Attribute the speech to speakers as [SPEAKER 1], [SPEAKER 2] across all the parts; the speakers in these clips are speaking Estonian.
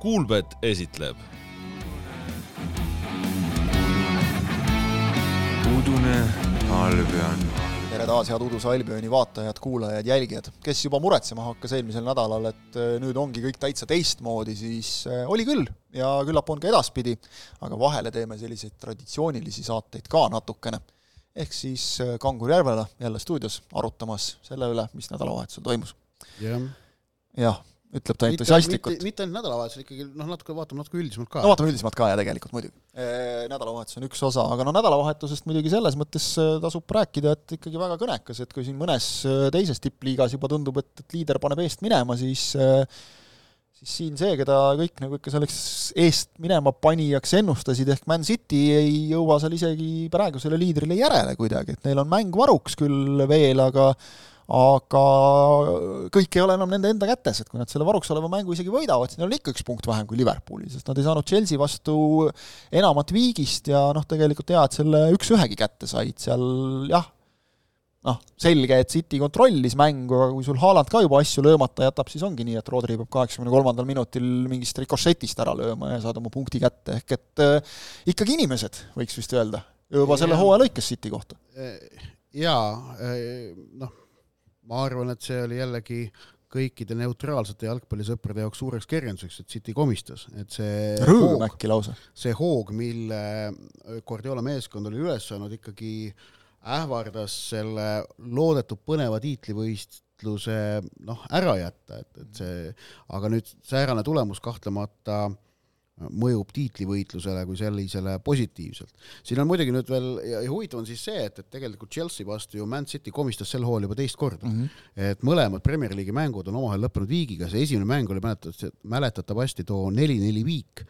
[SPEAKER 1] Kuulbet esitleb.
[SPEAKER 2] udune Albion.
[SPEAKER 3] tere taas, head Uduse Albioni vaatajad, kuulajad, jälgijad. kes juba muretsema hakkas eelmisel nädalal, et äh, nüüd ongi kõik täitsa teistmoodi, siis äh, oli küll ja küllap on ka edaspidi, aga vahele teeme selliseid traditsioonilisi saateid ka natukene. ehk siis äh, Kangur Järvela jälle stuudios arutamas selle üle, mis nädalavahetusel toimus.
[SPEAKER 4] jah
[SPEAKER 3] jah, ütleb ta entusiastlikult.
[SPEAKER 4] mitte ainult nädalavahetusel, ikkagi noh, natuke vaatame natuke üldisemalt ka.
[SPEAKER 3] no vaatame üldisemalt ka ja tegelikult muidugi. nädalavahetus on üks osa, aga no nädalavahetusest muidugi selles mõttes tasub rääkida, et ikkagi väga kõnekas, et kui siin mõnes teises tippliigas juba tundub, et, et liider paneb eest minema, siis siis siin see, keda kõik nagu ikka selleks eest minema panijaks ennustasid, ehk Man City ei jõua seal isegi praegusele liidrile järele kuidagi, et neil on mäng varuks küll veel, aga aga kõik ei ole enam nende enda kätes, et kui nad selle varuks oleva mängu isegi võidavad, siis neil on ikka üks punkt vähem kui Liverpoolil, sest nad ei saanud Chelsea vastu enamat viigist ja noh, tegelikult hea, et selle üks-ühegi kätte said, seal jah, noh, selge, et City kontrollis mängu, aga kui sul Haaland ka juba asju löömata jätab, siis ongi nii, et Rodri peab kaheksakümne kolmandal minutil mingist rikošetist ära lööma ja saad oma punkti kätte, ehk et äh, ikkagi inimesed, võiks vist öelda, juba selle hooaja lõikes City kohta.
[SPEAKER 4] jaa, noh ma arvan, et see oli jällegi kõikide neutraalsete jalgpallisõprade jaoks suureks kergenduseks, et City komistas, et see
[SPEAKER 3] rõõm äkki lausa.
[SPEAKER 4] see hoog, mille Guardiola meeskond oli üles saanud, ikkagi ähvardas selle loodetud põneva tiitlivõistluse noh, ära jätta, et, et see, aga nüüd säärane tulemus kahtlemata äh, mõjub tiitlivõitlusele kui sellisele positiivselt. siin on muidugi nüüd veel, ja huvitav on siis see, et, et tegelikult Chelsea vastu ju Man City komistas sel hooajal juba teist korda mm. -hmm. et mõlemad Premier League'i mängud on omavahel lõppenud viigiga, see esimene mäng oli mäletatavasti, mäletatavasti too neli-neli viik,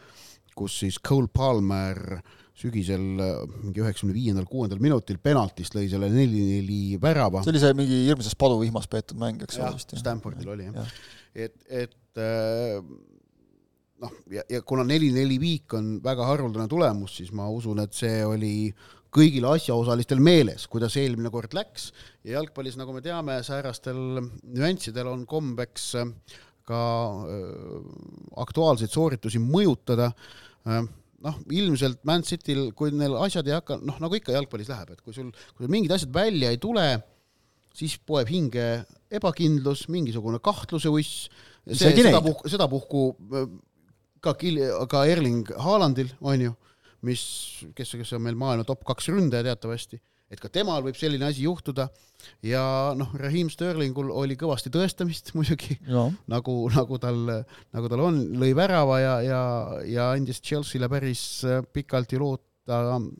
[SPEAKER 4] kus siis Cole Palmer sügisel mingi üheksakümne viiendal, kuuendal minutil penaltist lõi selle neli-neli värava.
[SPEAKER 3] see oli see mingi hirmsas paduvihmas peetud mäng, eks
[SPEAKER 4] ole vist? Stanfordil oli jah ja. ja.. et, et äh, noh, ja, ja kuna neli-neli viik on väga haruldane tulemus, siis ma usun, et see oli kõigil asjaosalistel meeles, kuidas eelmine kord läks. Ja jalgpallis, nagu me teame, säärastel nüanssidel on kombeks ka äh, aktuaalseid sooritusi mõjutada. Äh,. noh, ilmselt Man Cityl, kui neil asjad ei hakka, noh, nagu ikka jalgpallis läheb, et kui sul, kui sul mingid asjad välja ei tule, siis poeb hinge ebakindlus, mingisugune kahtluse uss, see, sedapuhku, sedapuhku ka Kil-, ka Erling Haalandil, on ju, mis, kes, kes on meil maailma top kaks ründaja teatavasti, et ka temal võib selline asi juhtuda. Ja noh, Raheem Sterlingul oli kõvasti tõestamist muidugi, nagu, nagu tal, nagu tal on, lõi värava ja, ja, ja andis Chelsea'le päris pikalt ju loota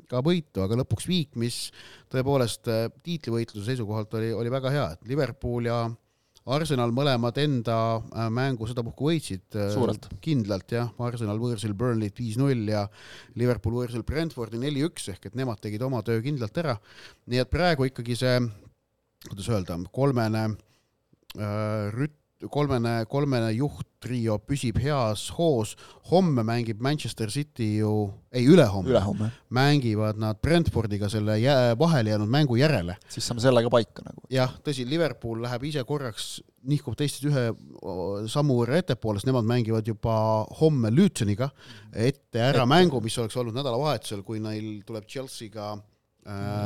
[SPEAKER 4] ka võitu, aga lõpuks viik, mis tõepoolest tiitlivõitluse seisukohalt oli, oli väga hea, et Liverpool ja Arsenal mõlemad enda äh, mängu sedapuhku võitsid
[SPEAKER 3] äh,
[SPEAKER 4] kindlalt jah, Arsenal võõrsil Burnley't viis-null ja Liverpool võõrsil Brentfordi neli-üks ehk et nemad tegid oma töö kindlalt ära. nii et praegu ikkagi see, kuidas öelda, kolmene äh, rütt, kolmene, kolmene juhttrio püsib heas hoos, homme mängib Manchester City ju, ei ülehomme,
[SPEAKER 3] ülehomme.,
[SPEAKER 4] mängivad nad Brentfordiga selle jää, vahele jäänud mängu järele.
[SPEAKER 3] siis saame sellega paika nagu.
[SPEAKER 4] jah, tõsi, Liverpool läheb ise korraks, nihkub teistest ühe sammu võrra ettepoole, sest nemad mängivad juba homme Lütseniga ette ära ette. mängu, mis oleks olnud nädalavahetusel, kui neil tuleb Chelsea'ga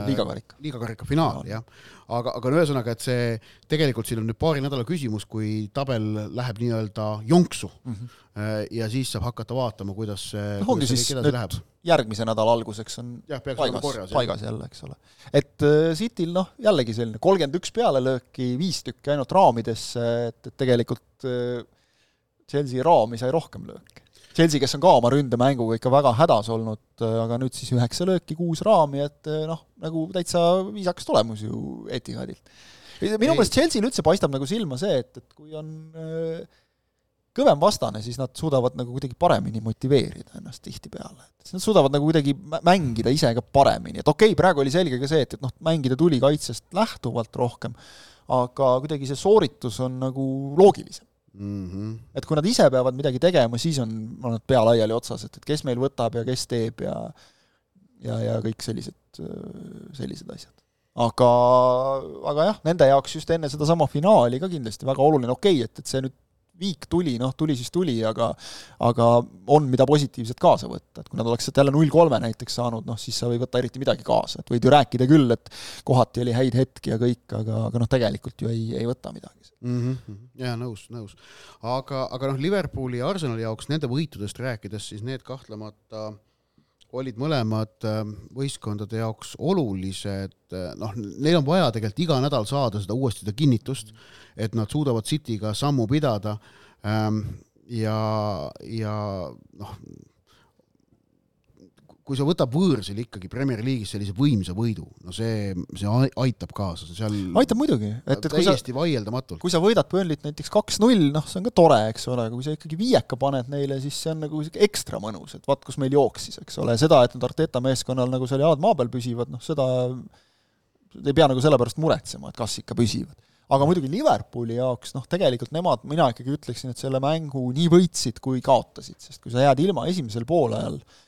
[SPEAKER 3] liigakarika.
[SPEAKER 4] liigakarika finaal, jah. aga, aga no ühesõnaga, et see, tegelikult siin on nüüd paari nädala küsimus, kui tabel läheb nii-öelda jonksu mm -hmm. ja siis saab hakata vaatama, kuidas see
[SPEAKER 3] no ongi siis nüüd läheb. järgmise nädala alguseks on
[SPEAKER 4] jah,
[SPEAKER 3] paigas,
[SPEAKER 4] korras,
[SPEAKER 3] paigas jälle, eks ole. et äh, Cityl noh, jällegi selline kolmkümmend üks pealelööki, viis tükki ainult raamidesse, et, et tegelikult äh, Chelsea raami sai rohkem lööke Chelsea, kes on ka oma ründemänguga ikka väga hädas olnud, aga nüüd siis üheksa lööki, kuus raami, et noh, nagu täitsa viisakas tulemus ju Etihadilt. minu meelest Chelsea'l üldse paistab nagu silma see, et, et kui on äh, kõvem vastane, siis nad suudavad nagu kuidagi paremini motiveerida ennast tihtipeale. siis nad suudavad nagu kuidagi mängida ise ka paremini, et okei okay,, praegu oli selge ka see, et, et noh, mängida tuli kaitsest lähtuvalt rohkem, aga kuidagi see sooritus on nagu loogilisem
[SPEAKER 4] mm. -hmm.
[SPEAKER 3] et kui nad ise peavad midagi tegema, siis on, on nad pea laiali otsas, et, et kes meil võtab ja kes teeb ja ja, ja kõik sellised, sellised asjad. aga, aga jah, nende jaoks just enne sedasama finaali ka kindlasti väga oluline, okei okay,, et, et see nüüd viik tuli, noh, tuli siis tuli, aga aga on, mida positiivset kaasa võtta, et kui nad oleks sealt jälle null kolme näiteks saanud, noh siis sa ei võta eriti midagi kaasa, et võid ju rääkida küll, et kohati oli häid hetki ja kõik, aga, aga noh, tegelikult ju ei, ei võta midagi
[SPEAKER 4] mm. -hmm. jaa, nõus, nõus. aga, aga noh, Liverpooli ja Arsenali jaoks nende võitudest rääkides, siis need kahtlemata olid mõlemad äh, võistkondade jaoks olulised, noh, neil on vaja tegelikult iga nädal saada seda uuesti seda kinnitust, et nad suudavad Cityga sammu pidada ähm, ja, ja noh, kui sa võtad võõrsil ikkagi Premier League'is sellise võimsa võidu, no see, see aitab kaasa, seal
[SPEAKER 3] aitab muidugi, et, et
[SPEAKER 4] täiesti sa, vaieldamatult.
[SPEAKER 3] kui sa võidad Burnley't näiteks kaks-null, noh, see on ka tore, eks ole, aga kui sa ikkagi viieka paned neile, siis see on nagu ekstra mõnus, et vaat kus meil jooksis, eks ole, seda, et nüüd Arteta meeskonnal nagu seal jaad maa peal püsivad, noh seda ei pea nagu selle pärast muretsema, et kas ikka püsivad aga muidugi Liverpooli jaoks, noh tegelikult nemad, mina ikkagi ütleksin, et selle mängu nii võitsid kui kaotasid, sest kui sa jääd ilma esimesel poolajal Äh,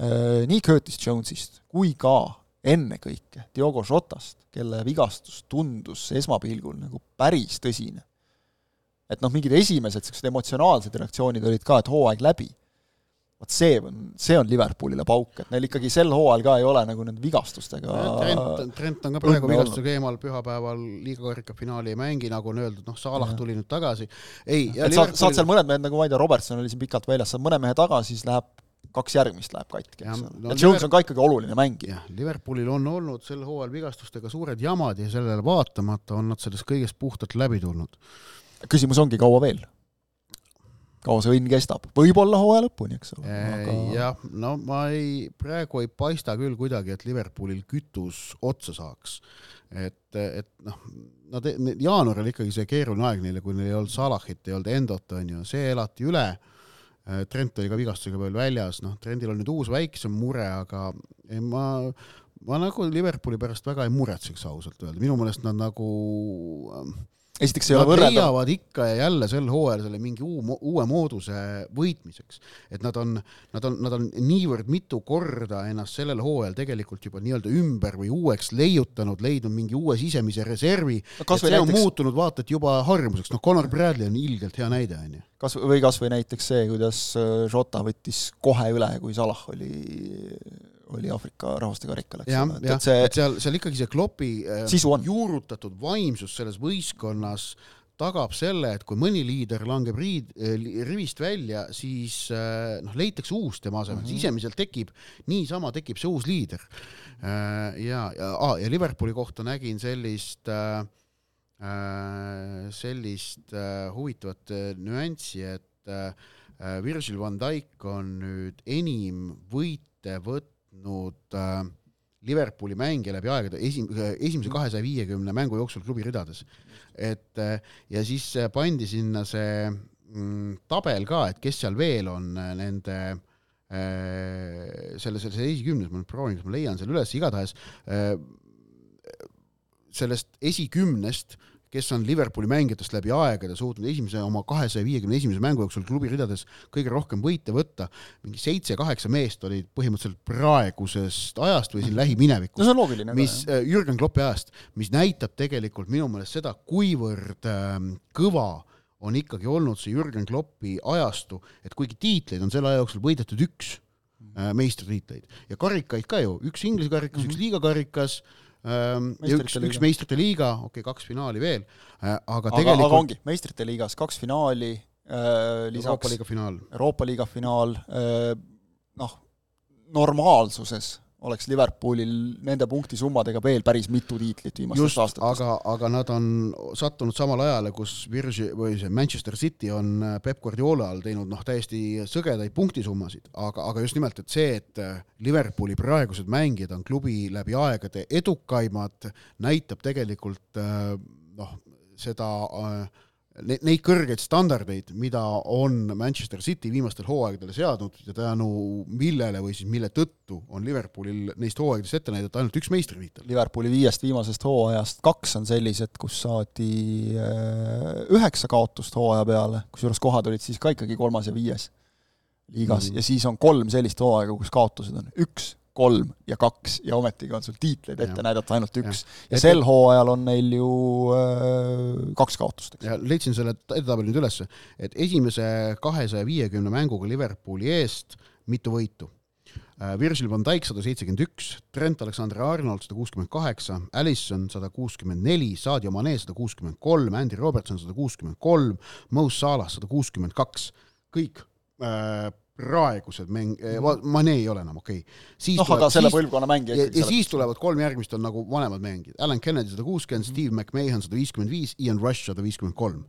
[SPEAKER 3] nii Curtis Jones'ist kui ka ennekõike Diogo Jotast, kelle vigastus tundus esmapilgul nagu päris tõsine. et noh, mingid esimesed niisugused emotsionaalsed reaktsioonid olid ka, et hooaeg läbi. vot see on, see on Liverpoolile pauk, et neil ikkagi sel hooajal ka ei ole nagu nende vigastustega
[SPEAKER 4] Trent, Trent on ka praegu vigastusega eemal, pühapäeval liigakarika finaali ei mängi, nagu on öeldud, noh, Salah tuli nüüd tagasi. ei,
[SPEAKER 3] et saad, saad seal mõned mehed, nagu ma ei tea, Robertson oli siin pikalt väljas, saad mõne mehe tagasi, siis läheb kaks järgmist läheb katki, eks ole. ja Jones on ka ikkagi oluline mängija.
[SPEAKER 4] jah, Liverpoolil on olnud sel hooajal vigastustega suured jamad ja sellele vaatamata on nad sellest kõigest puhtalt läbi tulnud.
[SPEAKER 3] küsimus ongi, kaua veel? kaua see õnn kestab, võib-olla hooaja lõpuni, eks ole
[SPEAKER 4] aga.... jah, no ma ei, praegu ei paista küll kuidagi, et Liverpoolil kütus otsa saaks. et, et noh, nad, jaanuar oli ikkagi see keeruline aeg neile, kui neil ei olnud Salahit, ei olnud Endot, on ju, see elati üle Trent oli ka vigastusega veel väljas, noh, Trendil on nüüd uus väiksem mure, aga ei, ma, ma nagu Liverpooli pärast väga ei muretseks ausalt öelda, minu meelest nad nagu ähm,
[SPEAKER 3] esiteks ei ole võrreldav.
[SPEAKER 4] leiavad ikka ja jälle sel hooajal selle mingi uu, uue mooduse võitmiseks. et nad on, nad on, nad on niivõrd mitu korda ennast sellel hooajal tegelikult juba nii-öelda ümber või uueks leiutanud, leidnud mingi uue sisemise reservi no,, see näiteks... on muutunud vaata et juba harjumuseks, noh, Connor Bradley on ilgelt hea näide, on ju.
[SPEAKER 3] kas, või kas või näiteks see, kuidas äh, Jota võttis kohe üle, kui Salah oli oli Aafrika rahvaste karikal, eks
[SPEAKER 4] ole, et, see seal, seal ikkagi see Kloppi äh, juurutatud vaimsus selles võistkonnas tagab selle, et kui mõni liider langeb riid, äh, rivist välja, siis äh, noh, leitakse uus tema asemel mm, -hmm. sisemiselt tekib, niisama tekib see uus liider. ja, ja, ja Liverpooli kohta nägin sellist sellist huvitavat nüanssi, et Virgil van Dijk on nüüd enim võite võtnud võitnud äh, Liverpooli mängija läbi aegade esim-, esimese kahesaja viiekümne mängu jooksul klubi ridades. et äh, ja siis äh, pandi sinna see mm, tabel ka, et kes seal veel on äh, nende selle, selles esikümnes, ma nüüd proovin, kas ma leian selle üles, igatahes sellest esikümnest äh, kes on Liverpooli mängijatest läbi aegade suutnud esimese oma kahesaja viiekümne esimese mängu jooksul klubi ridades kõige rohkem võite võtta, mingi seitse-kaheksa meest olid põhimõtteliselt praegusest ajast või siin lähiminevikust
[SPEAKER 3] no
[SPEAKER 4] mis äh, Jürgen Kloppi ajast, mis näitab tegelikult minu meelest seda, kuivõrd äh, kõva on ikkagi olnud see Jürgen Kloppi ajastu, et kuigi tiitleid on selle aja jooksul võidetud üks äh, meistritiitleid ja karikaid ka ju, üks Inglise karikas mm, -hmm. üks liigakarikas Ehm, üks, üks meistrite liiga, okei okay,, kaks finaali veel, äh, aga tegelikult
[SPEAKER 3] aga ongi, meistrite liigas kaks finaali äh,, lisaks
[SPEAKER 4] Euroopa liiga finaal,
[SPEAKER 3] Euroopa liiga finaal äh,, noh, normaalsuses oleks Liverpoolil nende punktisummadega veel päris mitu tiitlit viimastest Just, aastatest.
[SPEAKER 4] aga, aga nad on sattunud samale ajale, kus Virgi või see Manchester City on äh, Peep Guardiola all teinud noh, täiesti sõgedaid punktisummasid, aga, aga just nimelt, et see, et äh, Liverpooli praegused mängijad on klubi läbi aegade edukaimad, näitab tegelikult äh, noh, seda äh, neid kõrgeid standardeid, mida on Manchester City viimastel hooaegadel seadnud ja tänu millele või siis mille tõttu on Liverpoolil neist hooaegadest ette näidata ainult üks meistritiitel.
[SPEAKER 3] Liverpooli viiest viimasest hooajast kaks on sellised, kus saadi äh, üheksa kaotust hooaja peale, kusjuures kohad olid siis ka ikkagi kolmas ja viies liigas mm. ja siis on kolm sellist hooaega, kus kaotused on üks, kolm ja kaks ja ometigi on sul tiitleid ette
[SPEAKER 4] Ja.
[SPEAKER 3] näidata ainult üks. ja
[SPEAKER 4] Et-
[SPEAKER 3] sel hooajal on neil ju äh, kaks kaotust, eks.
[SPEAKER 4] ja leidsin selle edetabeli nüüd ülesse, et esimese kahesaja viiekümne mänguga Liverpooli eest mitu võitu. Virgil van Dijk sada seitsekümmend üks, Trent Alexander-Arnold sada kuuskümmend kaheksa, Allison sada kuuskümmend neli, Sadio Mane sada kuuskümmend kolm, Andy Robertson sada kuuskümmend kolm, Mo Salah sada kuuskümmend kaks, kõik äh, praegused mäng- äh,, Mane ei ole enam okei okay..
[SPEAKER 3] noh, aga selle põlvkonna mängija
[SPEAKER 4] ja, ja siis tulevad kolm järgmist on nagu vanemad mängijad, Alan Kennedy sada kuuskümmend, Steve McMahon sada viiskümmend viis, Ian Rush sada viiskümmend kolm.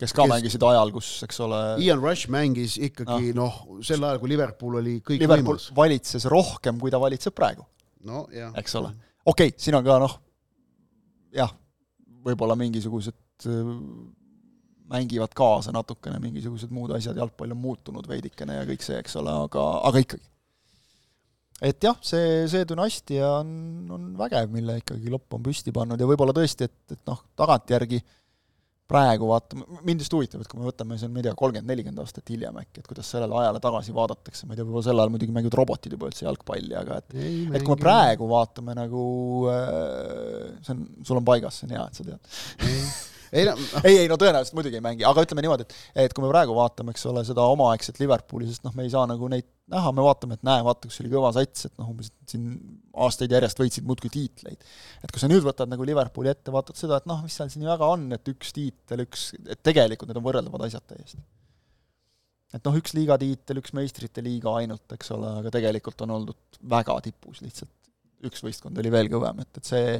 [SPEAKER 3] kes ka
[SPEAKER 4] kes-
[SPEAKER 3] mängisid ajal, kus, eks ole,
[SPEAKER 4] Ian Rush mängis ikkagi noh, sel ajal, kui Liverpool oli kõik
[SPEAKER 3] Liverpool
[SPEAKER 4] võimas.
[SPEAKER 3] valitses rohkem, kui ta valitseb praegu,
[SPEAKER 4] no jah.
[SPEAKER 3] eks ole. okei okay,, siin on ka noh, jah, võib-olla mingisugused äh, mängivad kaasa natukene, mingisugused muud asjad, jalgpall on muutunud veidikene ja kõik see, eks ole, aga, aga ikkagi. et jah, see, see dünastia on, on vägev, mille ikkagi Lopp on püsti pannud ja võib-olla tõesti, et, et noh, tagantjärgi praegu vaatame, mind just huvitab, et kui me võtame siin, ma ei tea, kolmkümmend, nelikümmend aastat hiljem äkki, et kuidas sellele ajale tagasi vaadatakse, ma ei tea, võib-olla sel ajal muidugi mängivad robotid juba üldse jalgpalli, aga et et kui me praegu vaatame nagu äh, see on, sul on paigas, see on hea, et sa tead.
[SPEAKER 4] ei no,
[SPEAKER 3] ei, ei no tõenäoliselt muidugi ei mängi, aga ütleme niimoodi, et et kui me praegu vaatame, eks ole, seda omaaegset Liverpooli, sest noh, me ei saa nagu neid näha, me vaatame, et näe, vaata, kus oli kõva sats, et noh, umbes siin aastaid järjest võitsid muudkui tiitleid. et kui sa nüüd võtad nagu Liverpooli ette, vaatad seda, et noh, mis seal siin väga on, et üks tiitel, üks, et tegelikult need on võrreldavad asjad täiesti. et noh, üks liigatiitel, üks meistrite liiga ainult, eks ole, aga tegelikult on oldud väga tipus lihtsalt. Üks võistkond oli veel kõvem, et, et see,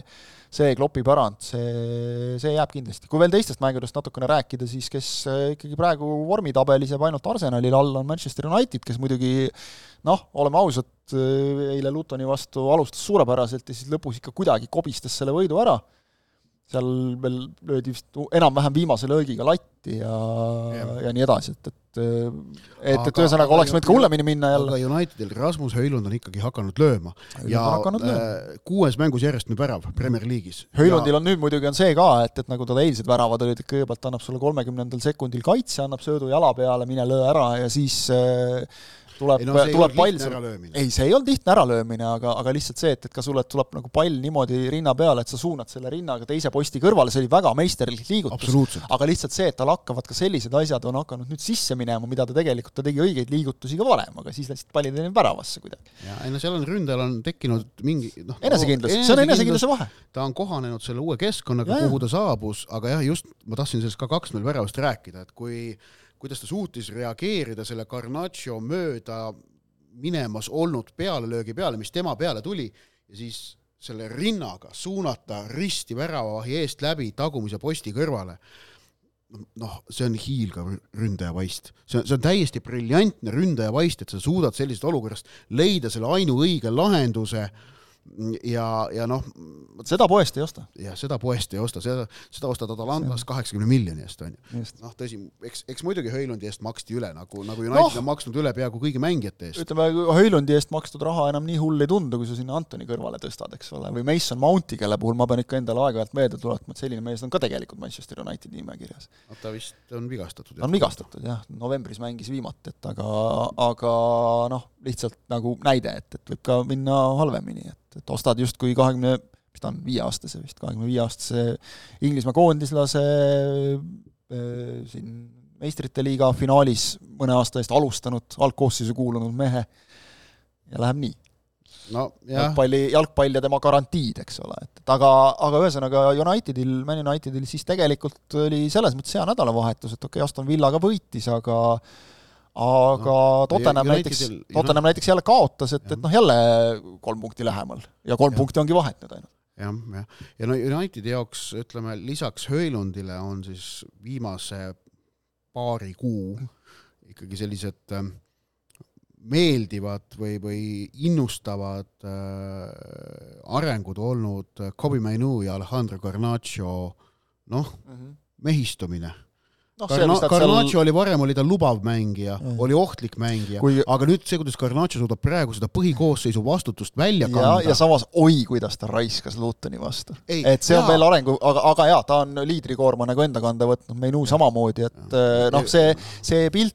[SPEAKER 3] see Kloppi pärand, see, see jääb kindlasti. kui veel teistest mängudest natukene rääkida, siis kes äh, ikkagi praegu vormitabelis jääb ainult Arsenalile alla, on Manchester United, kes muidugi noh, oleme ausad, eile Lutoni vastu alustas suurepäraselt ja siis lõpus ikka kuidagi kobistas selle võidu ära, seal veel löödi vist enam-vähem viimase löögiga latti ja, ja, ja nii edasi, et, et et, et
[SPEAKER 4] Aga-
[SPEAKER 3] ühesõnaga
[SPEAKER 4] aga
[SPEAKER 3] oleks võinud ka hullemini minna
[SPEAKER 4] aga
[SPEAKER 3] jälle.
[SPEAKER 4] Unitedil Rasmus Höylund on ikkagi hakanud lööma
[SPEAKER 3] Höylund
[SPEAKER 4] ja
[SPEAKER 3] hakanud lööma.
[SPEAKER 4] äh, kuues mängus järjest nüüd värav Premier League'is.
[SPEAKER 3] Höylundil on nüüd muidugi on see ka, et, et nagu tal eilsed väravad olid, et kõigepealt annab sulle kolmekümnendal sekundil kaitse, annab söödu jala peale, mine löö ära ja siis äh, tuleb,
[SPEAKER 4] ei no see ei
[SPEAKER 3] tuleb pall
[SPEAKER 4] lihtne
[SPEAKER 3] sul
[SPEAKER 4] äralöömine.
[SPEAKER 3] ei, see ei olnud lihtne äralöömine, aga, aga lihtsalt see, et, et ka sulle tuleb nagu pall niimoodi rinna peale, et sa suunad selle rinnaga teise posti kõrvale, see oli väga meisterlik liigutus. aga lihtsalt see, et tal hakkavad ka sellised asjad, on hakanud nüüd sisse minema, mida ta tegelikult, ta tegi õigeid liigutusi ka varem, aga siis läksid pallid enam väravasse kuidagi.
[SPEAKER 4] ja ei no seal on ründajal on tekkinud mingi noh
[SPEAKER 3] enesekindlus, see on enesekindluse vahe.
[SPEAKER 4] ta on kohanenud selle uue keskkonnaga, kuhu ta saabus, aga jah, just ma tahtsin sellest ka kaks-null väravast rääkida, et kui, kuidas ta suutis reageerida selle Garnacho mööda minemas olnud pealelöögi peale, mis tema peale tuli ja siis selle rinnaga suunata risti väravavahi eest läbi tagumise posti kõrvale. noh, see on hiilgav ründaja vaist, see on, see on täiesti briljantne ründaja vaist, et sa suudad sellisest olukorrast leida selle ainuõige lahenduse ja, ja noh,
[SPEAKER 3] seda poest ei osta.
[SPEAKER 4] jah, seda poest ei osta, seda, seda ostad Atalantas kaheksakümne miljoni eest, on ju. noh, tõsi, eks, eks muidugi Höjlundi eest maksti üle, nagu, nagu United
[SPEAKER 3] Noh.
[SPEAKER 4] no. on maksnud üle peaaegu kõigi mängijate eest.
[SPEAKER 3] ütleme, Höjlundi eest makstud raha enam nii hull ei tundu, kui sa sinna Antoni kõrvale tõstad, eks ole, või Mason Mounti, kelle puhul ma pean ikka endale aeg-ajalt meelde tuletama, et selline mees on ka tegelikult Manchester Unitedi nimekirjas.
[SPEAKER 4] ta vist on vigastatud.
[SPEAKER 3] ta on vigastatud jah, novembris mängis viimati, et aga, aga noh, lihtsalt nagu näide, et, et võib ka minna halvemini, et, et ostad justkui kahekümne, mis ta on, viieaastase vist, kahekümne viieaastase Inglismaa koondislase äh, siin meistrite liiga finaalis mõne aasta eest alustanud, algkoosseisu kuulunud mehe. Ja läheb nii.
[SPEAKER 4] no jah,
[SPEAKER 3] jalgpalli, jalgpall ja tema garantiid, eks ole, et, et aga, aga ühesõnaga Unitedil, Man Unitedil siis tegelikult oli selles mõttes hea nädalavahetus, et okei okay,, Aston Villa ka võitis, aga aga
[SPEAKER 4] No,
[SPEAKER 3] Tottenham näiteks, Tottenham näiteks jälle kaotas, et, et noh, jälle kolm punkti lähemal ja kolm
[SPEAKER 4] Jah.
[SPEAKER 3] punkti ongi vahet nüüd ainult.
[SPEAKER 4] jah, jah. ja no Unitedi jaoks ütleme, lisaks Höjlundile on siis viimase paari kuu ikkagi sellised ähm, meeldivad või, või innustavad äh, arengud olnud Kobe Mainu ja Alejandro Garnacho noh, mehistumine
[SPEAKER 3] noh, et
[SPEAKER 4] Garnacho
[SPEAKER 3] seal
[SPEAKER 4] oli varem, oli ta lubav mängija
[SPEAKER 3] Mm.
[SPEAKER 4] oli ohtlik mängija
[SPEAKER 3] Kui-
[SPEAKER 4] aga nüüd see, kuidas Garnacho suudab praegu seda põhikoosseisu vastutust välja
[SPEAKER 3] ja,
[SPEAKER 4] kanda
[SPEAKER 3] ja samas oi, kuidas ta raiskas Lutoni vastu.
[SPEAKER 4] Ei,
[SPEAKER 3] et see on
[SPEAKER 4] jaa.
[SPEAKER 3] veel arengu, aga, aga jaa, ta on liidrikoorma nagu enda kanda võtnud, Meinu samamoodi, et eh, noh, see, see pilt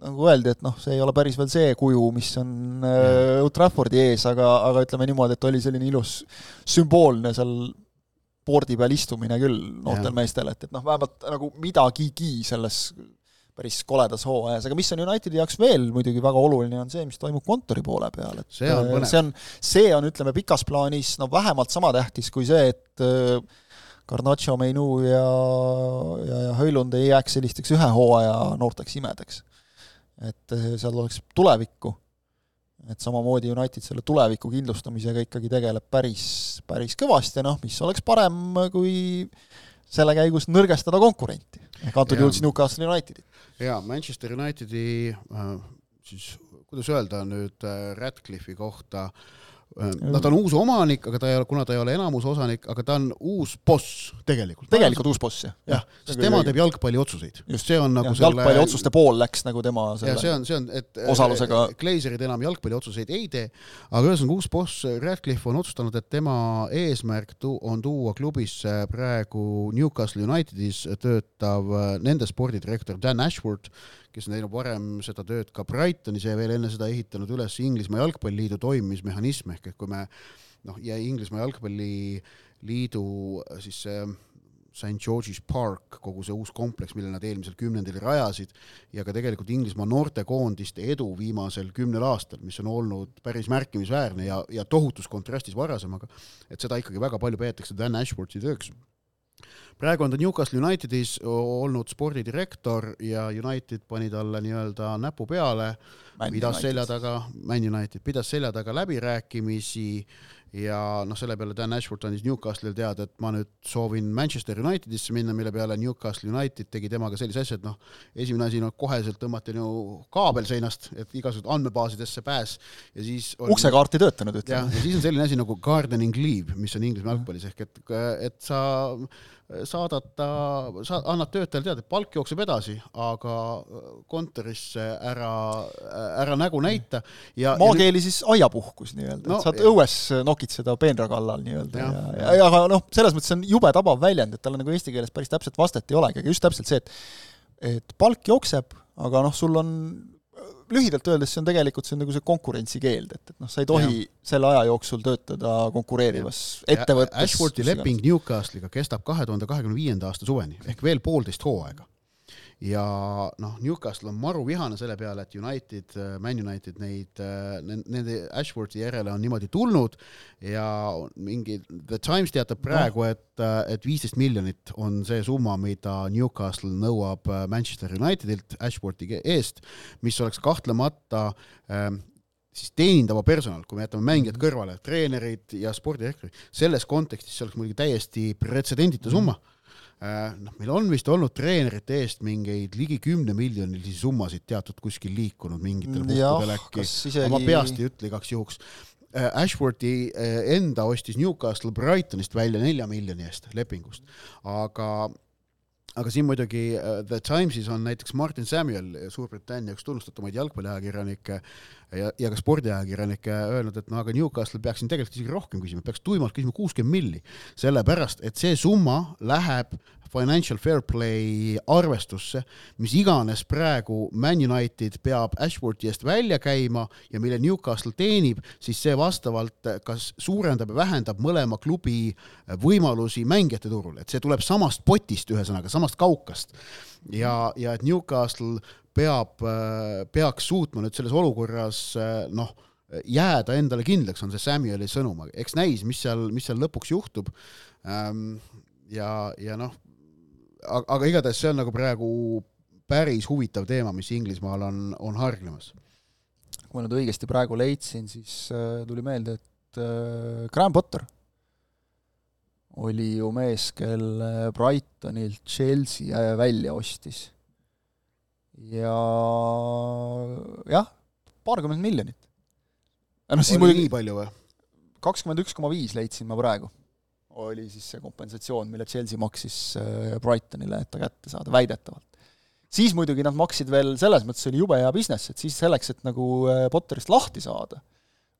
[SPEAKER 3] nagu öeldi, et noh, see ei ole päris veel see kuju, mis on äh, Old Traffordi ees, aga, aga ütleme niimoodi, et oli selline ilus sümboolne seal boardi peal istumine küll noortel meestel, et, et noh, vähemalt nagu midagigi selles päris koledas hooajas, aga mis on Unitedi jaoks veel muidugi väga oluline, on see, mis toimub kontori poole peal, et
[SPEAKER 4] see on põnev.
[SPEAKER 3] see on, see on, ütleme, pikas plaanis no vähemalt sama tähtis kui see, et Garnacho, Meinu ja, ja, ja Höylund ei jääks sellisteks ühe hooaja noorteks imedeks. et seal oleks tulevikku, et samamoodi United selle tuleviku kindlustamisega ikkagi tegeleb päris, päris kõvasti, noh, mis oleks parem, kui selle käigus nõrgestada konkurenti, ehk antud juhul siis Newcastle Unitedit.
[SPEAKER 4] jaa, Manchester Unitedi äh, siis kuidas öelda nüüd äh, Radcliffe'i kohta äh, noh, ta on uus omanik, aga ta ei ole, kuna ta ei ole enamusosanik, aga ta on uus boss tegelikult.
[SPEAKER 3] tegelikult uus boss, jah.
[SPEAKER 4] jah, sest tema teeb jalgpalliotsuseid. just, see on nagu ja,
[SPEAKER 3] selle jalgpalliotsuste pool läks nagu tema selle
[SPEAKER 4] ja see on, see on, et
[SPEAKER 3] osalusega
[SPEAKER 4] Glazerid enam jalgpalliotsuseid ei tee, aga ühesõnaga uus boss Radcliffe on otsustanud, et tema eesmärk tu-, on tuua klubisse praegu Newcastle Unitedis töötav nende spordidirektor Dan Ashworth, kes on teinud varem seda tööd ka Brightonis ja veel enne seda ehitanud üles Inglismaa Jalgpalliliidu toimimismehhanisme, ehk et kui me noh, ja Inglismaa Jalgpalliliidu siis see St George's Park, kogu see uus kompleks, mille nad eelmisel kümnendil rajasid, ja ka tegelikult Inglismaa noortekoondiste edu viimasel kümnel aastal, mis on olnud päris märkimisväärne ja, ja tohutus kontrastis varasemaga, et seda ikkagi väga palju peetakse Dan Ashworthi tööks praegu on ta Newcastle Unitedis olnud spordidirektor ja United pani talle nii-öelda näpu peale, pidas selja taga, Man United pidas selja taga läbirääkimisi ja noh, selle peale Dan Ashford andis Newcastle'ile teada, et ma nüüd soovin Manchester Unitedisse minna, mille peale Newcastle United tegi temaga sellise asja, et noh, esimene asi, no koheselt tõmmati nagu kaabel seinast, et igasugused andmebaasidesse pääs ja siis
[SPEAKER 3] on, uksekaart ei töötanud,
[SPEAKER 4] ütleme. ja siis on selline asi nagu gardening leave, mis on Inglismaa jalgpallis ehk et, et sa saadad ta, sa annad töötajale teada, et palk jookseb edasi, aga kontorisse ära, ära nägu näita ja
[SPEAKER 3] maakeeli siis aiapuhkus nii-öelda no,, et saad õues nokitseda peenra kallal nii-öelda ja, ja, ja, ja aga noh, selles mõttes on jube tabav väljend, et tal nagu eesti keeles päris täpset vastet ei olegi, aga just täpselt see, et et palk jookseb, aga noh, sul on lühidalt öeldes see on tegelikult, see on nagu see konkurentsikeeld, et, et noh, sa ei tohi ja. selle aja jooksul töötada konkureerivas ettevõttes.
[SPEAKER 4] Ashfordi leping Newcastle'iga kestab kahe tuhande kahekümne viienda aasta suveni ehk veel poolteist hooaega ja noh, Newcastle on maru vihane selle peale, et United, Man United neid, nende Ashworthi järele on niimoodi tulnud ja mingi The Times teatab praegu no., et, et viisteist miljonit on see summa, mida Newcastle nõuab Manchester Unitedilt Ashworthi eest, mis oleks kahtlemata ähm, siis teenindava personal, kui me jätame mängijad mhm. kõrvale, treenerid ja spordidirektorid, selles kontekstis see oleks muidugi täiesti pretsedenditu summa mm. Äh, noh, meil on vist olnud treenerite eest mingeid ligi kümnemiljonilisi summasid teatud kuskil liikunud mingitel puhkudel äkki, isegi... ma peast ei ütle igaks juhuks. Äh, Ashworthi äh, enda ostis Newcastle Brightonist välja nelja miljoni eest lepingust, aga aga siin muidugi The Timesis on näiteks Martin Samuel, Suurbritannia üks tunnustatumaid jalgpalliajakirjanikke ja, ja ka spordiajakirjanikke öelnud, et no aga Newcastle peaks siin tegelikult isegi rohkem küsima, peaks tuimalt küsima kuuskümmend milli, sellepärast et see summa läheb financial fair play arvestusse, mis iganes praegu Man United peab Ashworthi eest välja käima ja mille Newcastle teenib, siis see vastavalt kas suurendab ja vähendab mõlema klubi võimalusi mängijate turul, et see tuleb samast potist, ühesõnaga samast kaukast. ja, ja et Newcastle peab, peaks suutma nüüd selles olukorras noh, jääda endale kindlaks, on see Samueli sõnum, eks näis, mis seal, mis seal lõpuks juhtub. Ehm, ja, ja noh, aga igatahes see on nagu praegu päris huvitav teema, mis Inglismaal on, on hargnemas.
[SPEAKER 3] kui ma nüüd õigesti praegu leidsin, siis äh, tuli meelde, et äh, Graham Potter oli ju mees, kelle Brightonilt Chelsea äh, välja ostis. Ja jah, paarkümmend miljonit.
[SPEAKER 4] noh, siis muidugi nii palju või?
[SPEAKER 3] kakskümmend üks koma viis leidsin ma praegu oli siis see kompensatsioon, mille Chelsea maksis äh, Brightonile, et ta kätte saada, väidetavalt. siis muidugi nad maksid veel, selles mõttes oli jube hea business, et siis selleks, et nagu äh, Potterist lahti saada,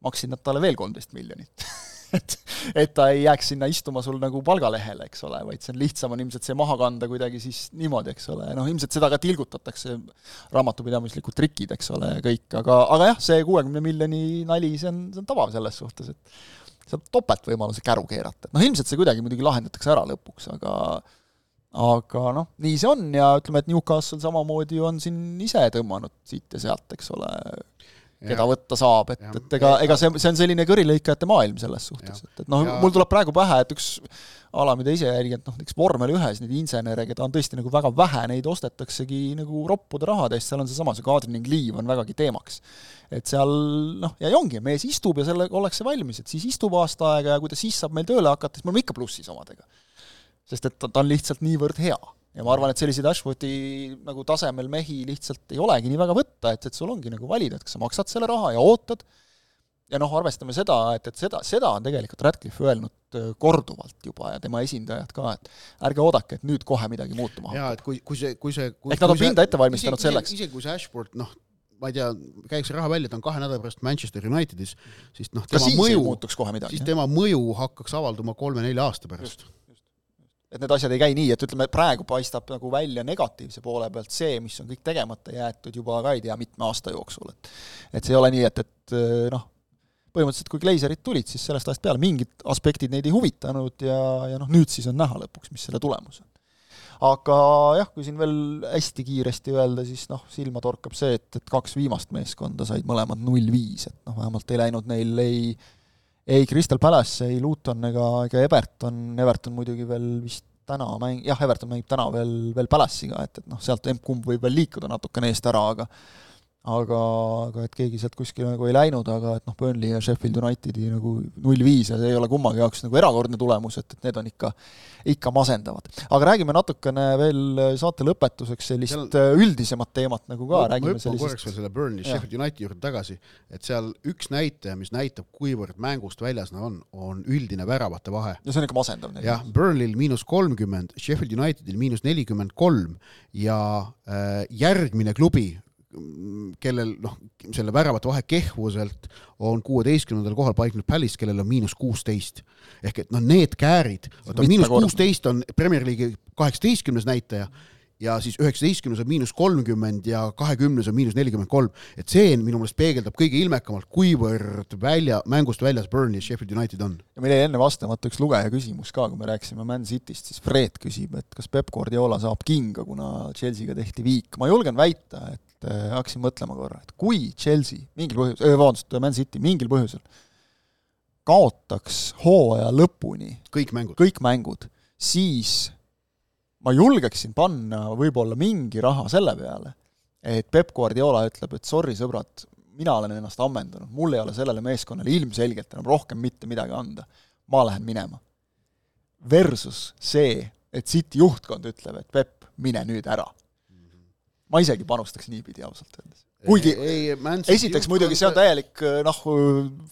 [SPEAKER 3] maksid nad talle veel kolmteist miljonit et, et ta ei jääks sinna istuma sul nagu palgalehele, eks ole, vaid see on lihtsam on ilmselt see maha kanda kuidagi siis niimoodi, eks ole, noh ilmselt seda ka tilgutatakse, raamatupidamislikud trikid, eks ole, ja kõik, aga, aga jah, see kuuekümne miljoni nali, see on, see on tabav selles suhtes, et saab topeltvõimaluse käru keerata, et noh, ilmselt see kuidagi muidugi lahendatakse ära lõpuks, aga aga noh, nii see on ja ütleme, et Newcastle samamoodi on siin ise tõmmanud siit ja sealt, eks ole, keda võtta saab, et, et ega, ega see, see on selline kõrilõikajate maailm selles suhtes, et, et noh, mul tuleb praegu pähe, et üks ala, mida ise jälgin, et noh, näiteks vormel ühes neid insenere, keda on tõesti nagu väga vähe, neid ostetaksegi nagu roppude rahade eest, seal on seesama, see Kadri ning Liiv on vägagi teemaks. et seal noh, ja ongi, mees istub ja sellega ollakse valmis, et siis istub aasta aega ja kui ta siis saab meil tööle hakata, siis me oleme ikka plussis omadega. sest et ta, ta on lihtsalt niivõrd hea ja ma arvan, et selliseid Ashfordi nagu tasemel mehi lihtsalt ei olegi nii väga võtta, et, et sul ongi nagu valida, et kas sa maksad selle raha ja ootad, ja noh, arvestame seda, et, et seda, seda on tegelikult Radcliffe öelnud äh, korduvalt juba ja tema esindajad ka, et ärge oodake, et nüüd kohe midagi muutuma
[SPEAKER 4] hakkab. jaa, et kui, kui see, kui see kui,
[SPEAKER 3] ehk nad on pinda ette valmistanud
[SPEAKER 4] isegi,
[SPEAKER 3] selleks.
[SPEAKER 4] isegi kui see Ashford, noh, ma ei tea, käiks raha välja, ta on kahe nädala pärast Manchester Unitedis, siis noh, tema mõju, siis tema mõju hakkaks avalduma kolme-nelja aasta pärast Just
[SPEAKER 3] et need asjad ei käi nii, et ütleme, praegu paistab nagu välja negatiivse poole pealt see, mis on kõik tegemata jäetud juba ka ei tea mitme aasta jooksul, et et see ei ole nii, et, et noh, põhimõtteliselt kui Glazerid tulid, siis sellest ajast peale mingid aspektid neid ei huvitanud ja, ja noh, nüüd siis on näha lõpuks, mis selle tulemus on. aga jah, kui siin veel hästi kiiresti öelda, siis noh, silma torkab see, et, et kaks viimast meeskonda said mõlemad null viis, et noh, vähemalt ei läinud neil ei ei Crystal Palace, ei Luton ega, ega Everton, Everton muidugi veel vist täna mäng-, jah, Everton mängib täna veel, veel Palace'iga, et, et noh, sealt emb-kumb võib veel liikuda natukene eest ära, aga aga, aga et keegi sealt kuskile nagu ei läinud, aga et noh, Burnley ja Sheffield Unitedi nagu null viis ja see ei ole kummagi jaoks nagu erakordne tulemus, et, et need on ikka, ikka masendavad. aga räägime natukene veel saate lõpetuseks sellist seal... Äh, üldisemat teemat nagu ka, räägime
[SPEAKER 4] ma sellisest korraks veel selle Burnley Sheffield Unitedi juurde tagasi, et seal üks näitaja, mis näitab, kuivõrd mängust väljas nad on, on üldine väravate vahe.
[SPEAKER 3] ja see on ikka masendav.
[SPEAKER 4] jah, Burnley'l miinus kolmkümmend, Sheffield Unitedil miinus nelikümmend kolm ja äh, järgmine klubi kellel noh, selle väravate vahe kehvuselt on kuueteistkümnendal kohal paiknenud Palace, kellel on miinus kuusteist. ehk et noh, need käärid, vaata miinus kuusteist on Premier League'i kaheksateistkümnes näitaja ja siis üheksateistkümnes on miinus kolmkümmend ja kahekümnes on miinus nelikümmend kolm. et see minu meelest peegeldab kõige ilmekamalt, kuivõrd välja, mängust väljas Burnley ja Sheffield United on.
[SPEAKER 3] ja meil jäi enne vastamata üks lugeja küsimus ka, kui me rääkisime Man Cityst, siis Fred küsib, et kas Peep Guardiola saab kinga, kuna Chelsea'ga tehti viik. ma julgen väita, et äh, hakkasin mõtlema korra, et kui Chelsea mingil põhjusel vabandust, Man City mingil põhjusel kaotaks hooaja lõpuni
[SPEAKER 4] kõik mängud,
[SPEAKER 3] kõik mängud, siis ma julgeksin panna võib-olla mingi raha selle peale, et Peep Guardiola ütleb, et sorry, sõbrad, mina olen ennast ammendanud, mul ei ole sellele meeskonnale ilmselgelt enam rohkem mitte midagi anda. ma lähen minema. Versus see, et City juhtkond ütleb, et Peep, mine nüüd ära. Ma isegi panustaks niipidi ausalt öeldes kuigi ei, esiteks muidugi see on täielik äh, noh,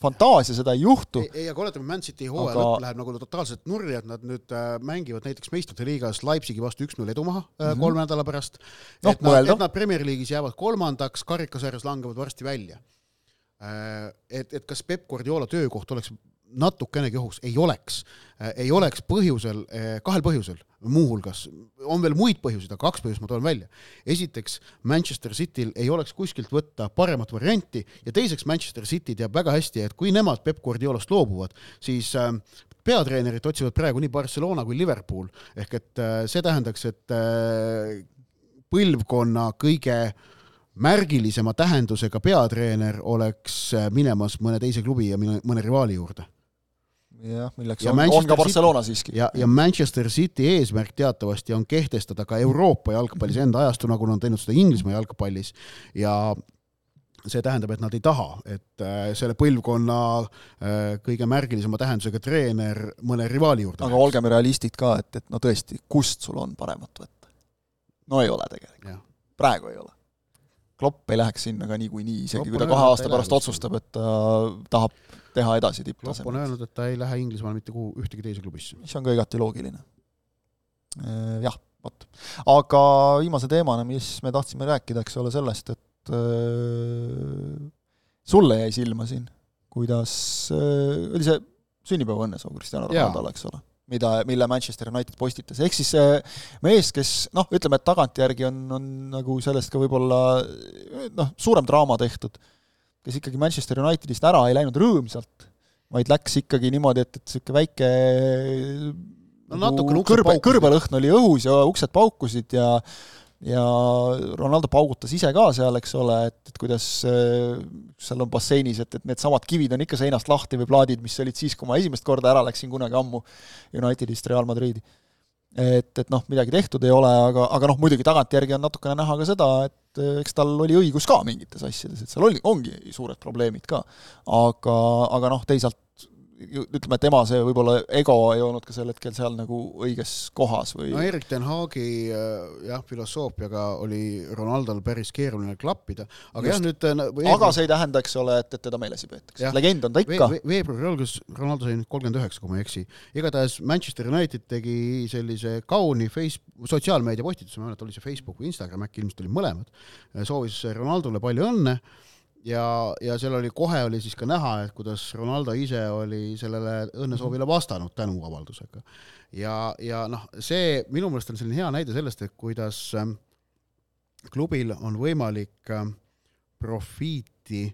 [SPEAKER 3] fantaasia, seda ei juhtu.
[SPEAKER 4] ei, ei, aga oletame, Man City hooaja aga... lõpp läheb nagu totaalselt nurri, et nad nüüd äh, mängivad näiteks meistrite liigas Leipzigi vastu üks-null edu maha mm -hmm. kolme nädala pärast no,. et nad, et nad Premier League'is jäävad kolmandaks, karikasarjas langevad varsti välja et, et kas Peep Guardiola töökoht oleks natukenegi ohus, ei oleks, ei oleks põhjusel, kahel põhjusel muuhulgas, on veel muid põhjuseid, aga kaks põhjust ma toon välja. esiteks, Manchester Cityl ei oleks kuskilt võtta paremat varianti ja teiseks, Manchester City teab väga hästi, et kui nemad Peep Guardiolast loobuvad, siis äh, peatreenerit otsivad praegu nii Barcelona kui Liverpool, ehk et see tähendaks, et põlvkonna kõige märgilisema tähendusega peatreener oleks minemas mõne teise klubi ja mõne rivaali juurde
[SPEAKER 3] jah, milleks ja on, on ka Barcelona City, siiski.
[SPEAKER 4] ja, ja Manchester City eesmärk teatavasti on kehtestada ka Euroopa jalgpallis enda ajastu, nagu nad on teinud seda Inglismaa jalgpallis ja see tähendab, et nad ei taha, et äh, selle põlvkonna äh, kõige märgilisema tähendusega treener mõne rivaali juurde
[SPEAKER 3] aga olgem realistid ka, et, et no tõesti, kust sul on paremat võtta? no ei ole tegelikult. praegu ei ole. Klopp ei läheks sinna ka niikuinii, isegi kui ta kahe aasta pärast otsustab, et ta tahab teha edasi tipptasemel.
[SPEAKER 4] Klopp on öelnud, et ta ei lähe Inglismaale mitte kuhu, ühtegi teise klubisse.
[SPEAKER 3] mis on ka igati loogiline. Äh, jah, vot. aga viimase teemana, mis me tahtsime rääkida, eks ole, sellest, et äh, sulle jäi silma siin, kuidas äh, oli see sünnipäevaõnnesoo Cristiano Ronaldole, eks ole mida, mille Manchester United postitas, ehk siis see mees, kes noh, ütleme, et tagantjärgi on, on nagu sellest ka võib-olla noh, suurem draama tehtud, kes ikkagi Manchester Unitedist ära ei läinud rõõmsalt, vaid läks ikkagi niimoodi, et, et niisugune väike no, nagu kõrbe, kõrbelõhn oli õhus ja uksed paukusid ja ja Ronaldo paugutas ise ka seal, eks ole, et, et kuidas äh, seal on basseinis, et, et needsamad kivid on ikka seinast lahti või plaadid, mis olid siis, kui ma esimest korda ära läksin kunagi ammu Unitedist Real Madridi. et, et noh, midagi tehtud ei ole, aga, aga noh, muidugi tagantjärgi on natukene näha ka seda, et äh, eks tal oli õigus ka mingites asjades, et seal oli, ongi suured probleemid ka. aga, aga noh, teisalt ütleme, tema see võib-olla ego ei olnud ka sel hetkel seal nagu õiges kohas või
[SPEAKER 4] no Erik ten Haagi äh, jah, filosoofiaga oli Ronaldol päris keeruline klappida, aga Just. jah, nüüd
[SPEAKER 3] äh, veebruar... aga see ei tähenda, eks ole, et, et teda meeles ei peetaks, legend on ta ikka ve.
[SPEAKER 4] veebruari alguses Ronaldo sai nüüd kolmkümmend üheksa, kui ma ei eksi. igatahes Manchester United tegi sellise kauni face-, sotsiaalmeedia postituse, ma ei mäleta, oli see Facebook või Instagram, äkki ilmselt oli mõlemad, soovis Ronaldole palju õnne ja, ja seal oli, kohe oli siis ka näha, et kuidas Ronaldo ise oli sellele õnnesoovile vastanud tänuavaldusega. ja, ja noh, see minu meelest on selline hea näide sellest, et kuidas ähm, klubil on võimalik ähm, profiiti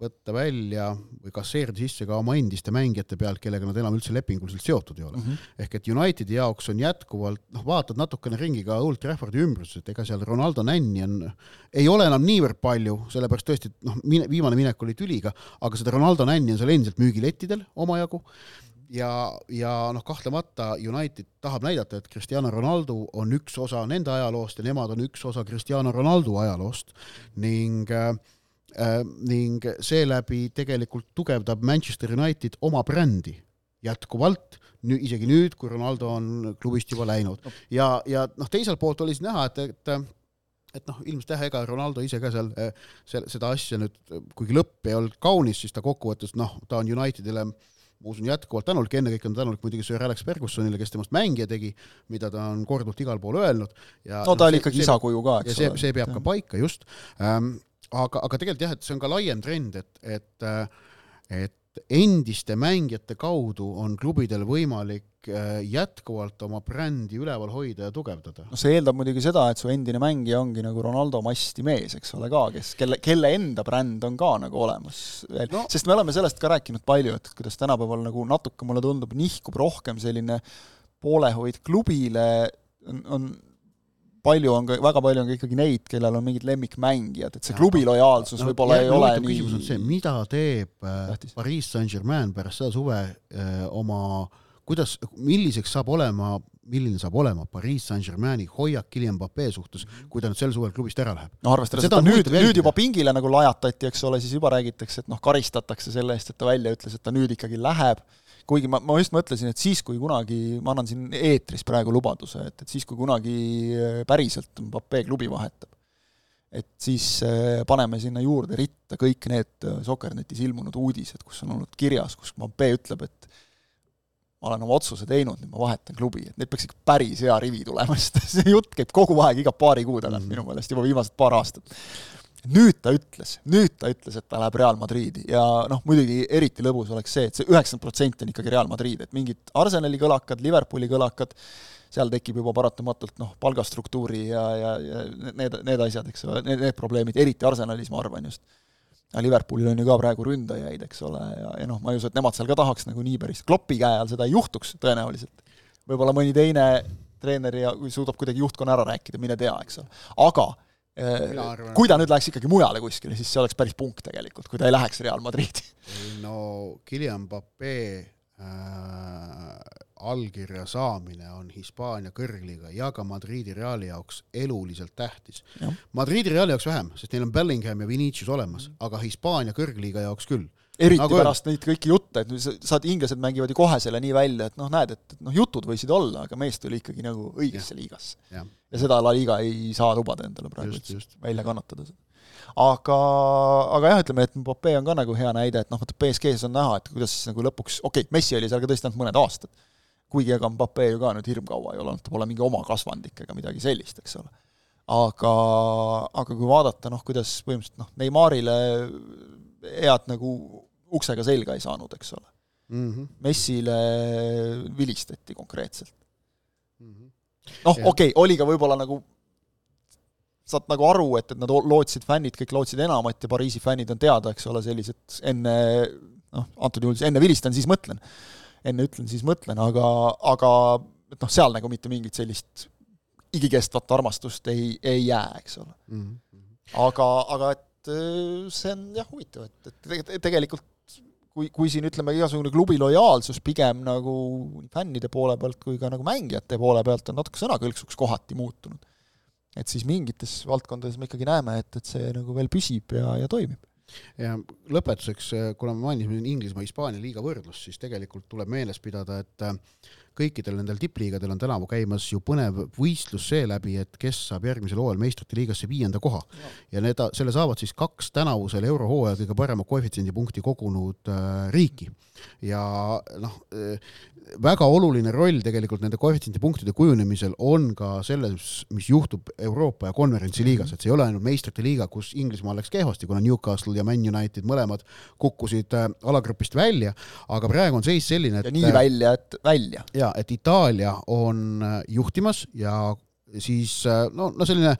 [SPEAKER 4] võtta välja või kasseerida sisse ka oma endiste mängijate pealt, kellega nad enam üldse lepinguliselt seotud ei ole mm. -hmm. ehk et Unitedi jaoks on jätkuvalt, noh, vaatad natukene ringi ka Old Traffordi ümbruses, et ega seal Ronaldo nänni on, ei ole enam niivõrd palju, sellepärast tõesti, et noh, mine, viimane minek oli tüliga, aga seda Ronaldo nänni on seal endiselt müügilettidel omajagu ja, ja noh, kahtlemata United tahab näidata, et Cristiano Ronaldo on üks osa nende ajaloost ja nemad on üks osa Cristiano Ronaldo ajaloost ning äh, ning seeläbi tegelikult tugevdab Manchester United oma brändi jätkuvalt, nüüd, isegi nüüd, kui Ronaldo on klubist juba läinud. ja, ja noh, teiselt poolt oli siis näha, et, et et noh, ilmselt jah, ega Ronaldo ise ka seal, äh, seal seda asja nüüd, kuigi lõpp ei olnud kaunis, siis ta kokkuvõttes noh, ta on Unitedile ma usun jätkuvalt tänulik, ennekõike on tänulik muidugi Sir Alex Fergusonile, kes temast mängija tegi, mida ta on korduvalt igal pool öelnud ja
[SPEAKER 3] no ta no, oli ikkagi isakuju ka,
[SPEAKER 4] eks ole. see, see peab ja. ka paika, just ähm, aga, aga tegelikult jah, et see on ka laiem trend, et, et, et endiste mängijate kaudu on klubidel võimalik äh, jätkuvalt oma brändi üleval hoida ja tugevdada.
[SPEAKER 3] no see eeldab muidugi seda, et su endine mängija ongi nagu Ronaldo masti mees, eks ole ka, kes, kelle, kelle enda bränd on ka nagu olemas veel no., sest me oleme sellest ka rääkinud palju, et kuidas tänapäeval nagu natuke mulle tundub, nihkub rohkem selline poolehoid klubile, on, on palju on ka, väga palju on ka ikkagi neid, kellel on mingid lemmikmängijad, et see klubi lojaalsus no, võib-olla ei ole nii
[SPEAKER 4] küsimus on see, mida teeb äh, tähtis. Pariis Saint-Germain pärast seda suve öö, äh, oma kuidas, milliseks saab olema, milline saab olema Pariis Saint-Germaini hoiak Kylian Mbappé suhtes, mhm. kui ta nüüd sel suvel klubist ära läheb?
[SPEAKER 3] no arvestades, et ta nüüd, nüüd juba pingile nagu lajatati, eks ole, siis juba räägitakse, et noh, karistatakse selle eest, et ta välja ütles, et ta nüüd ikkagi läheb kuigi ma, ma just mõtlesin, et siis, kui kunagi, ma annan siin eetris praegu lubaduse, et, et siis, kui kunagi äh, päriselt Mbappé klubi vahetab, et siis äh, paneme sinna juurde ritta kõik need äh, Sokernetis ilmunud uudised, kus on olnud kirjas, kus Mbappé ütleb, et ma olen oma otsuse teinud, nüüd ma vahetan klubi, et neid peaks ikka päris hea rivi tulema, sest see jutt käib kogu aeg, iga paari kuu tagant -hmm. minu meelest, juba viimased paar aastat nüüd ta ütles, nüüd ta ütles, et ta läheb Real Madridi ja noh, muidugi eriti lõbus oleks see, et see üheksakümmend protsenti on ikkagi Real Madrid, et mingid Arsenali kõlakad, Liverpooli kõlakad, seal tekib juba paratamatult noh, palgastruktuuri ja, ja, ja need, need asjad, eks ole, need, need probleemid, eriti Arsenalis, ma arvan just. Liverpoolil on ju ka praegu ründajaid, eks ole, ja, ja noh, ma ei usu, et nemad seal ka tahaks nagu nii päris, Kloppi käe all seda ei juhtuks tõenäoliselt. võib-olla mõni teine treener ja suudab kuidagi juhtkonna ära rääkida, mine tea, eks ole. aga kui ta nüüd läheks ikkagi mujale kuskile, siis see oleks päris punk tegelikult, kui ta ei läheks Real Madridi.
[SPEAKER 4] no Kylian Mbappé äh, allkirja saamine on Hispaania kõrgliiga ja ka Madridi Reali jaoks eluliselt tähtis. Madridi Reali jaoks vähem, sest neil on Bellingham ja Vinicius olemas, aga Hispaania kõrgliiga jaoks küll
[SPEAKER 3] eriti nagu pärast neid kõiki jutte, et saad, inglased mängivad ju kohe selle nii välja, et noh, näed, et noh, jutud võisid olla, aga mees tuli ikkagi nagu õigesse ja. liigasse. ja seda La Liga ei saa lubada endale praegu üldse välja kannatada. aga, aga jah, ütleme, et Mbappé on ka nagu hea näide, et noh, vaata BSG-s on näha, et kuidas siis nagu lõpuks, okei okay,, Messi oli seal ka tõesti ainult mõned aastad, kuigi ega Mbappé ju ka nüüd hirmkaua ei ole olnud, ta pole mingi oma kasvandik ega midagi sellist, eks ole aga, aga kui vaadata noh, kuidas põhimõtteliselt noh, Neymarile head nagu uksega selga ei saanud, eks ole.
[SPEAKER 4] mm. -hmm.
[SPEAKER 3] Messile vilistati konkreetselt
[SPEAKER 4] Mm -hmm.
[SPEAKER 3] noh, okei okay,, oli ka võib-olla nagu saad nagu aru, et, et nad lootsid, fännid kõik lootsid enamat ja Pariisi fännid on teada, eks ole, sellised enne noh, antud juhul siis enne vilistan, siis mõtlen. enne ütlen, siis mõtlen, aga, aga et noh, seal nagu mitte mingit sellist igikestvat armastust ei, ei jää, eks ole.
[SPEAKER 4] Mm -hmm.
[SPEAKER 3] aga, aga et öö, see on jah huvitav, et, et tege- tegelikult kui, kui siin ütleme, igasugune klubi lojaalsus pigem nagu fännide poole pealt kui ka nagu mängijate poole pealt on natuke sõnakõlksuks kohati muutunud. et siis mingites valdkondades me ikkagi näeme, et, et see nagu veel püsib ja, ja toimib.
[SPEAKER 4] ja lõpetuseks, kuna me mainisime siin Inglismaa, Hispaania liiga võrdlust, siis tegelikult tuleb meeles pidada, et äh, kõikidel nendel tippliigadel on tänavu käimas ju põnev võistlus seeläbi, et kes saab järgmisel hooajal meistrite liigasse viienda koha. ja need, selle saavad siis kaks tänavusel eurohooajal kõige parema koefitsiendipunkti kogunud äh, riiki. ja noh äh,, väga oluline roll tegelikult nende koefitsiendipunktide kujunemisel on ka selles, mis juhtub Euroopa ja konverentsiliigas, et see ei ole ainult meistrite liiga, kus Inglismaal läks kehvasti, kuna Newcastle ja Man United mõlemad kukkusid äh, alagrupist välja, aga praegu on seis selline, et
[SPEAKER 3] ja nii välja, et välja.
[SPEAKER 4] ja et Itaalia on äh, juhtimas ja siis äh, no, no selline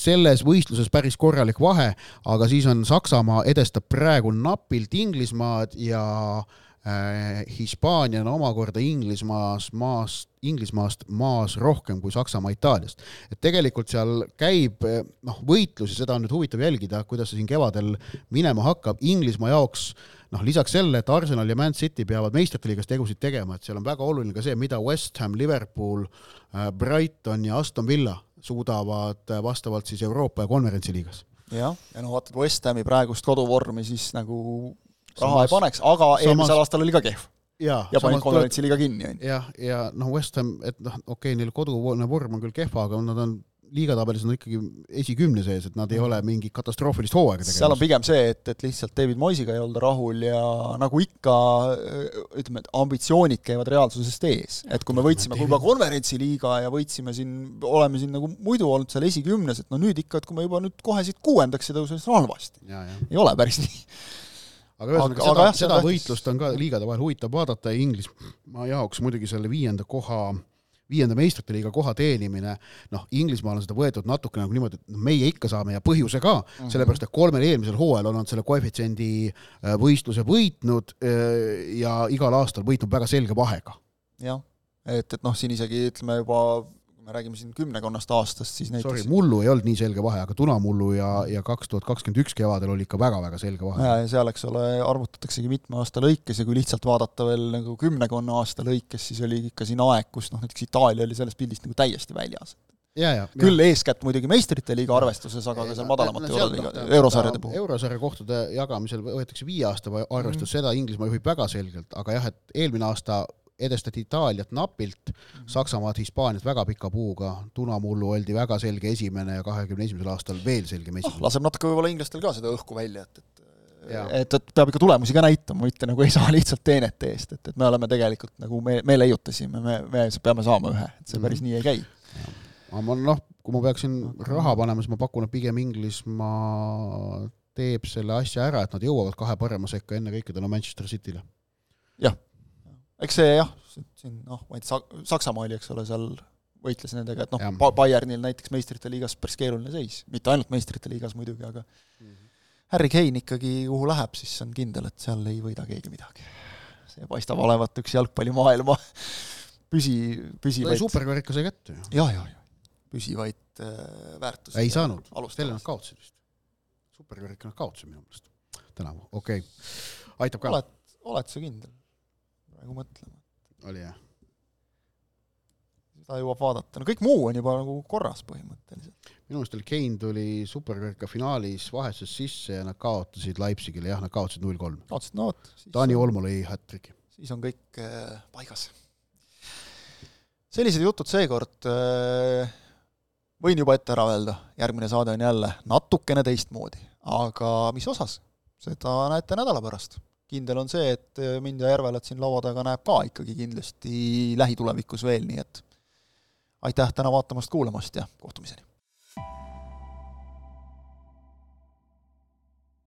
[SPEAKER 4] selles võistluses päris korralik vahe, aga siis on Saksamaa edestab praegu napilt Inglismaad ja äh, Hispaania on omakorda Inglismaas maast, Inglismaast maas rohkem kui Saksamaa Itaaliast. et tegelikult seal käib noh, võitlus ja seda on nüüd huvitav jälgida, kuidas see siin kevadel minema hakkab, Inglismaa jaoks noh, lisaks sellele, et Arsenal ja Man City peavad meistrite liigas tegusid tegema, et seal on väga oluline ka see, mida West Ham, Liverpool, Brighton ja Aston Villa suudavad äh, vastavalt siis Euroopa ja konverentsiliigas.
[SPEAKER 3] jah, ja no vaatad West Hami praegust koduvormi, siis nagu raha
[SPEAKER 4] Samas-
[SPEAKER 3] ei paneks, aga
[SPEAKER 4] samas-
[SPEAKER 3] eelmisel aastal oli ka kehv
[SPEAKER 4] ja,
[SPEAKER 3] ja panid konverentsiliiga kinni, on ju.
[SPEAKER 4] jah, ja noh, West Ham, et noh, okei okay,, neil kodune vorm on küll kehva, aga nad on liigatabelis on ikkagi esikümne sees, et nad ei ole mingit katastroofilist hooaega
[SPEAKER 3] seal on
[SPEAKER 4] tegemas.
[SPEAKER 3] pigem see, et, et lihtsalt David Moisiga ei olda rahul ja nagu ikka ütleme, et ambitsioonid käivad reaalsusest ees. et kui me võitsime juba konverentsiliiga ja võitsime siin, oleme siin nagu muidu olnud seal esikümnes, et no nüüd ikka, et kui me juba nüüd kohe siit kuuendaks ei tõuse, siis on halvasti. ei ole päris nii.
[SPEAKER 4] aga ühesõnaga
[SPEAKER 3] Aga-
[SPEAKER 4] seda,
[SPEAKER 3] aga jah,
[SPEAKER 4] seda võitlust on ka liigade vahel huvitav vaadata ja Inglismaa jaoks muidugi selle viienda koha viienda meistrite liiga koha teenimine, noh, Inglismaal on seda võetud natuke nagu niimoodi, et meie ikka saame ja põhjusega mm, -hmm. sellepärast et kolmel eelmisel hooajal on nad selle koefitsiendi äh, võistluse võitnud äh, ja igal aastal võitnud väga selge vahega.
[SPEAKER 3] jah, et, et noh, siin isegi ütleme juba, me räägime siin kümnekonnast aastast, siis
[SPEAKER 4] Sorry,
[SPEAKER 3] näiteks
[SPEAKER 4] mullu ei olnud nii selge vahe, aga tunamullu ja, ja kaks tuhat kakskümmend üks kevadel oli ikka väga-väga selge vahe.
[SPEAKER 3] ja, ja seal, eks ole, arvutataksegi mitme aasta lõikes ja kui lihtsalt vaadata veel nagu kümnekonna aasta lõikes, siis oli ikka siin aeg, kus noh, näiteks Itaalia oli sellest pildist nagu täiesti väljas.
[SPEAKER 4] ja, ja,
[SPEAKER 3] küll eeskätt muidugi meistrite liiga arvestuses, aga ka seal madalamate euroliiga, eurosarjade puhul.
[SPEAKER 4] eurosarja kohtade jagamisel võetakse viie aasta va- arvestus mm, -hmm. seda Inglismaa juhib väga selgelt, aga jah, et eelmine aasta edestati Itaaliat napilt, Saksamaad, Hispaaniat väga pika puuga, tunamullu oldi väga selge esimene ja kahekümne esimesel aastal veel selgem
[SPEAKER 3] noh,
[SPEAKER 4] esimene.
[SPEAKER 3] laseb natuke võib-olla inglastel ka seda õhku välja, et, et
[SPEAKER 4] Jaa.
[SPEAKER 3] et, et peab ikka tulemusi ka näitama, mitte nagu ei saa lihtsalt teenete eest, et, et me oleme tegelikult nagu, me, me leiutasime, me, me peame saama ühe, et see päris
[SPEAKER 4] Mhm.
[SPEAKER 3] nii ei käi.
[SPEAKER 4] aga ma noh, kui ma peaksin raha panema, siis ma pakun, et pigem Inglismaa teeb selle asja ära, et nad jõuavad kahe parema sekka ennekõike tänu Manchester City'le.
[SPEAKER 3] Eks see jah, siin noh, ma ei tea, Saksamaa oli, eks ole, seal võitles nendega, et noh
[SPEAKER 4] Jah.
[SPEAKER 3] Ba- Bayernil näiteks meistrite liigas päris keeruline seis, mitte ainult meistrite liigas muidugi, aga Harry Kane ikkagi, kuhu läheb, siis on kindel, et seal ei võida keegi midagi. see paistab olevat üks jalgpallimaailma püsi, püsivaid
[SPEAKER 4] superkarika sai kätte ju.
[SPEAKER 3] ja, ja, ja püsivaid äh, väärtusi.
[SPEAKER 4] ei saanud, selle nad kaotasid vist. superkarika nad kaotasid minu meelest tänavu, okei okay. aitab ka,
[SPEAKER 3] oled, oled sa kindel? Praegu mõtlema.
[SPEAKER 4] oli jah?
[SPEAKER 3] seda jõuab vaadata, no kõik muu on juba nagu korras põhimõtteliselt.
[SPEAKER 4] minu meelest oli Kane tuli superkarika finaalis vahetuses sisse ja nad kaotasid Leipzigile, jah, nad kaotasid null kolm.
[SPEAKER 3] kaotasid, no vot.
[SPEAKER 4] Taani Olmo lõi hat-tricki.
[SPEAKER 3] siis on kõik äh, paigas. sellised jutud seekord äh, võin juba ette ära öelda, järgmine saade on jälle natukene teistmoodi, aga mis osas, seda näete nädala pärast. Kindel on see, et äh, mind ja Järvelat siin laua taga näeb ka ikkagi kindlasti lähitulevikus veel, nii et aitäh täna vaatamast-kuulamast ja kohtumiseni!